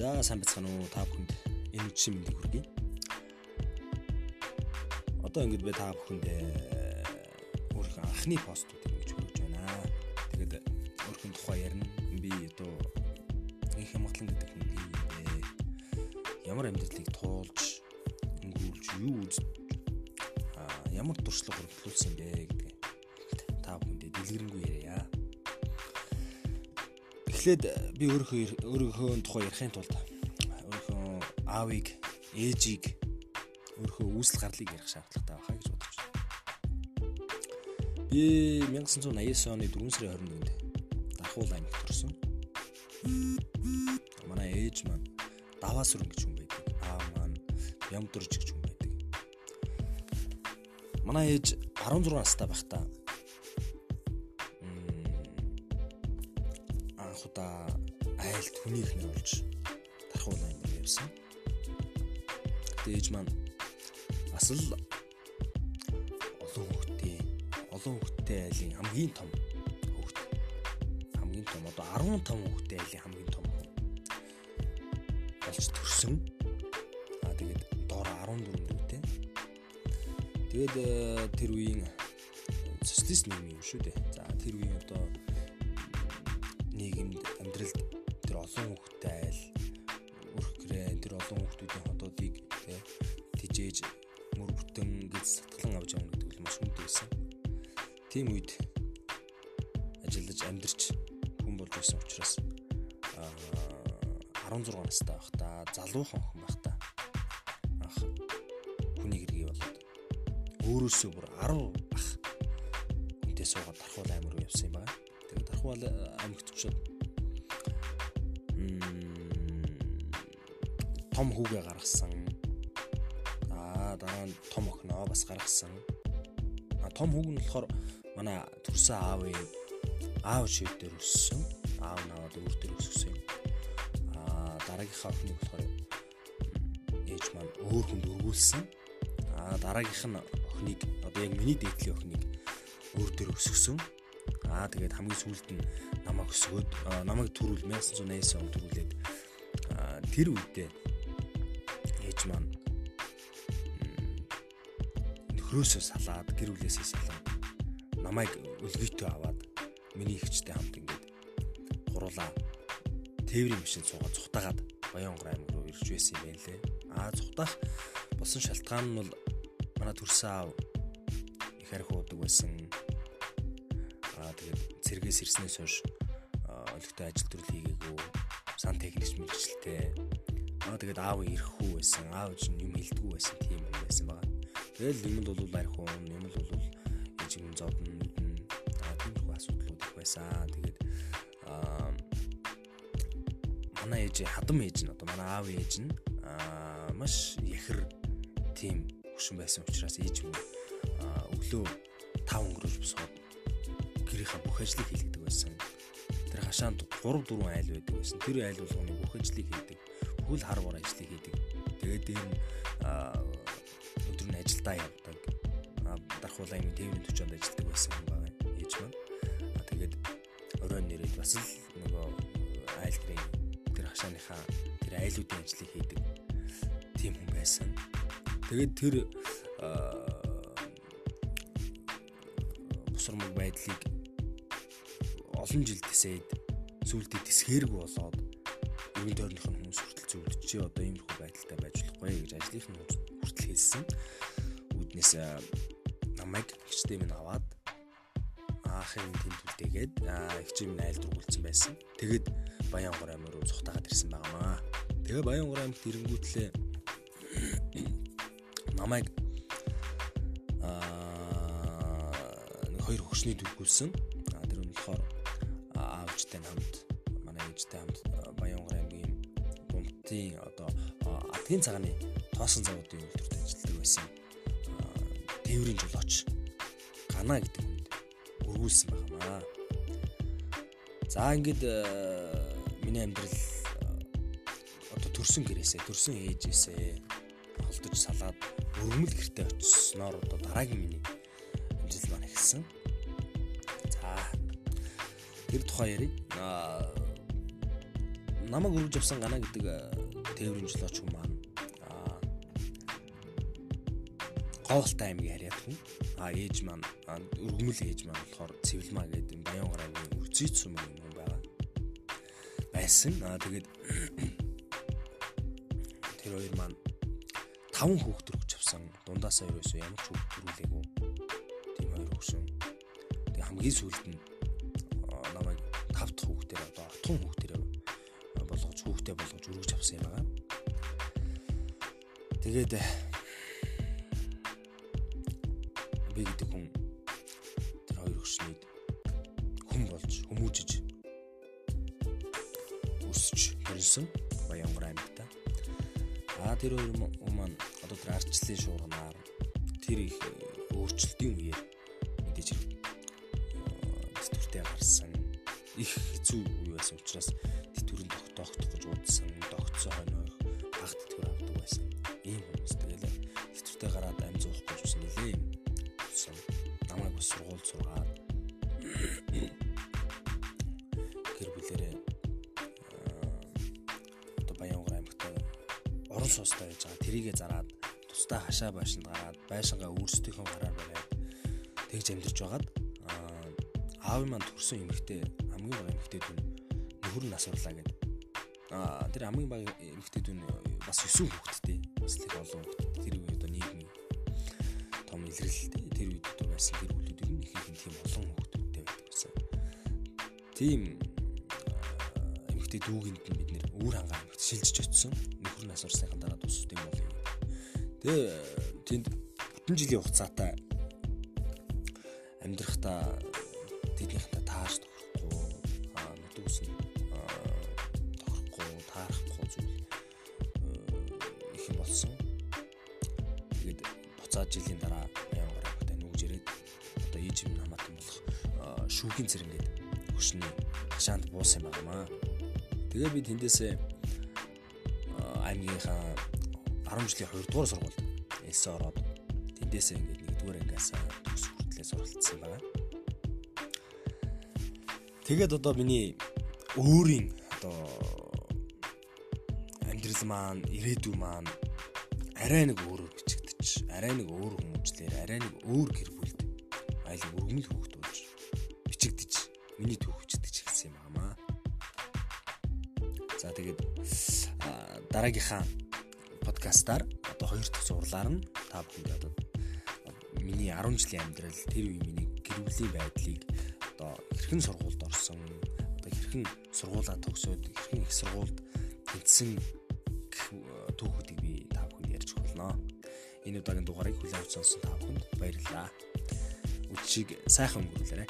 За сайн бацхан уу та бүхэнд энэ үдшийн мэндийг хүргэе. Одоо ингэж би та бүхэнд өөрийнхөө анхны постуудыг ингэж хүргэж байна. Тэгээд өөрхөн тухай ярина. Би одоо их хямгатлан гэдэг хүн бэ. Ямар амьдралыг туулж, өнгөрүүлж, юу үз ямар туршлага хөрвүүлсэн бэ гэдэг та бүхэнд дэлгэрэнгүй яриа. Эхлээд би өөрийнхөө өөрийнхөө тухай ярихын тулд өөрийнхөө аавыг, ээжийг өөрийнхөө үүсэл гарлыг ярих шаардлагатай байхаа гэж бодож байна. Би 1989 оны 4 сарын 21-нд Дархуул аймагт төрсөн. Манай ээж маань даваа сүрэн гэж хүн байдаг. Аав маань Ямдурж гэж хүн байдаг. Манай ээж 16 настай байхдаа анхудаа айлт хүний ихнэр болж тархуул аймаг явсан. Дээж маань бас л олон хүүхдтэй олон хүүхдтэй айлын хамгийн том хүүхд. Хамгийн том одоо 15 хүүхдтэй айлын хамгийн том болж төрсөн. Аа тэгээд доор 14 дүүтэй. Тэгээд э, тэр үеийн социалист нийгэм юм шүү дээ. За тэр үеийн одоо нийгэмд амьдралд тэр олон хүүхдтэй айл өрх гэрээ тэр олон хүүхдүүдийн хотоодыг тэ тижээж мөр бүтэн гэж сатглан авч явна гэдэг нь маш хүнд байсан. Тийм үед ажиллаж амьдарч хүн болж байсан учраас 16 настай байхдаа залуухан хүн байхдаа анх хүний хэргийг болоод өөрөөсөө бүр 10 ах хүнтэй суугаад дархуул аймаг руу явсан юм байна. Дархуул аймагт очиод том хүүгээ гаргасан. Аа дараа нь том охиноо бас гаргасан. А том хүүг нь болохоор манай төрсөн аавын аав шив дээр өссөн. Аав наваад өөр дээр өссөн юм дараагийнхаа охиныг болохоор ээж маань өөр хүнд өргүүлсэн. Аа дараагийнх нь охиныг одоо яг миний дээдлийн охиныг өөр дээр өсгсөн. Аа тэгээд хамгийн сүүлд нь намайг өсгөөд намайг төрүүл 1989 онд төрүүлээд тэр үедээ ээж маань нөхрөөсөө салаад гэр бүлээсээ салаад намайг өлгийтэй аваад миний ихчтэй хамт ингээд гуруулаа тээврийн машин суугаад цухтагаад Баянгор аймаг руу ирж байсан юм байна лээ. Аа цухтах болсон шалтгаан нь бол манай төрсөн аав их арх уудаг байсан. Аа тэгээд цэргээс ирснээс хойш өлегтэй ажил төрөл хийгээгүй сан техникч мэрэгчлээ. Аа тэгээд аав ирэхгүй байсан. Аав чинь юм хэлдэггүй байсан тийм юм байсан байгаа. Тэгэл юм л бол арх уун, юм л бол ээжиг нь зодно мэднэ. Аа тиймэрхүү асуудлууд их байсан. Тэгээд аа манай ээж хадам ээж нь одоо манай аав ээж нь аа маш яхэр тийм хөшин байсан учраас ээж мөн өглөө 5 өнгөрөөж босоод гэрийнхаа бүх ажлыг хийлгдэг байсан. Тэр хашаанд 3 4 айл байдаг байсан. Тэр айл болгоны бүх ажлыг хийдэг. Бүхэл хар бор ажлыг хийдэг. Тэгээд дээр нь өдөр нь ажилдаа явдаг. Дархуулаа юм тээврийн төчөнд ажилладаг байсан юм байна. Ээж маань. Тэгээд оройн нэрээд бас л нөгөө айл гэрээ хашааныхаа тэр айлуудын ажлыг хийдэг тийм хүн байсан. Тэгээд тэр бусармаг байдлыг олон жил тесээд сүултээ тисхэрэг болоод өргөн тойрных нь хүмүүс хүртэл зөвлөж чи одоо иймэрхүү байдалтай байж болохгүй гэж ажлынх нь хүртэл хэлсэн. Үүднээс намайг хичтэй минь аваад аахын тэмдэлтэйгээд хичээ минь айлд руугулсан байсан. Тэгээд Баянгор аймаг руу цухтагаад ирсэн байнамаа. Тэгээ Баянгор аймагт ирэнгүүтлээ намайг аа хоёр хөгшний дүргүүлсэн. Тэр нь болохоор аавчтай хамт манай ээжтэй хамт Баянгор аймгийн гомтын одоо Атгийн цагааны тоосон заводын үйлдвэрт ажилладаг байсан. Тээврийн жолооч Гана гэдэг хүнд өргүүлсэн байнамаа. За ингээд миний амьдрал одоо төрсөн гэрээсээ төрсөн ээжээсээ холдож салаад өргөмөл гэртээ очисноор одоо дараагийн миний амьдрал маань эхэлсэн. Тэр тухай ярив. намайг өргөж авсан гана гэдэг тээврийн жолооч хүн маань Говьлтай аймгийн харьяат хүн. А ээж маань өргөмөл ээж маань болохоор Цэвэлмаа гэдэг юм Баян гарагийн үрзийц сүмгийн хүн байгаа. Байсан. А тэгээд тэр хоёр маань таван хүүхэд төрөж авсан. Дундаасаа ерөөсөө ямар ч хүүхэд төрүүлээгүй. Тийм хоёр хүүхэн. Тэг хамгийн сүүлд нь хүүхдээ болгож өргөж авсан юм байна. Тэгээд би гэдэг хүн тэр хоёр хөшнийг хүн болж хүмүүжиж өсөж төрсөн Баянгар аймагта. А тэр хоёр маань одоо тэр арчлалын шуурганаар тэр их өөрчлөлтийн үеэр мэдээж тэтгэвртэй гарсан их хэцүү үе байсан учраас тэтгэврэн тогтоох гэж уудсан тогтцоо хойно баг тэтгэвэр авдаг байсан. Ийм хүмүүс тэгэл тэтгэвртэй гараад амь зуухгүй гэж үсэн нэлээ юм намайг бас сургууль сургаад гэр бүлэрээ одоо Баянгар аймагт орон суустай байж байгаа. Тэрийгэ зараад тусдаа хашаа байшинд гараад байшингаа өөрсдийнхөө гараар бариад тэгж амьдарч байгаад аав маань төрсөн эмэгтэй хамгийн бага эмэгтэй дүн нөхөр нь асуурлаа гэдэг. Аа тэр хамгийн бага эмэгтэй дүн бас 9 хүүхэдтэй. Бас их олон хүүхэдтэй. Тэр үед одоо нийгмийн том илрэлтэй тэр үед одоо байсан гэр бүлүүд ер нь их их тийм олон хүүхдүүдтэй байдаг байсан. Тийм эмэгтэй дүүгэнд нь бид нэр үүр хангаа эмэгт шилжиж очсон. Нөхөр нь асуурсныхан дараа тусд юм бол юм. Тэгээ тэнд бүтэн жилийн хугацаатай амьдрахтаа тэднийхээ тааш тохирохгүй аа нүдүүс нь тохирохгүй таарахгүй зүйл их юм болсон. Тэгээд буцаад жилийн дараа ээж юм намаатан болох шүүхийн цэрэнгээд хөшний хашаанд буусан юм байна. Тэгээ би тэндээсээ аймгийнхаа 10 жилийн 2 дугаар сургуульд элсэн ороод тэндээсээ ингээд 1-р ангиас төгс хүртлээ суралцсан байна. Тэгээд одоо миний өөрийн одоо амьдрал маань, ирээдүй маань арай нэг өөрөөр бичигдэж, арай нэг өөр хүмүүжлэр, арай нэг өөр гэр бүл айлын өргөмөл хүүхд болж бичигдэж миний түүх бичигдэж эхэлсэн юм аа. За тэгээд дараагийнхаа подкастаар одоо хоёр дахь зурлаар нь та бүхэнд одоо миний 10 жилийн амьдрал тэр үе миний гэр бүлийн байдлыг одоо хэрхэн сургуульд орсон одоо хэрхэн сургуулаа төгсөөд хэрхэн их сургуульд тэнцсэн түүхүүдийг би та бүхэнд ярьж болно. Энэ удаагийн дугаарыг хүлээн сонсон та бүхэнд баярлалаа өчиг сайхан өнгөрүүлээрэй.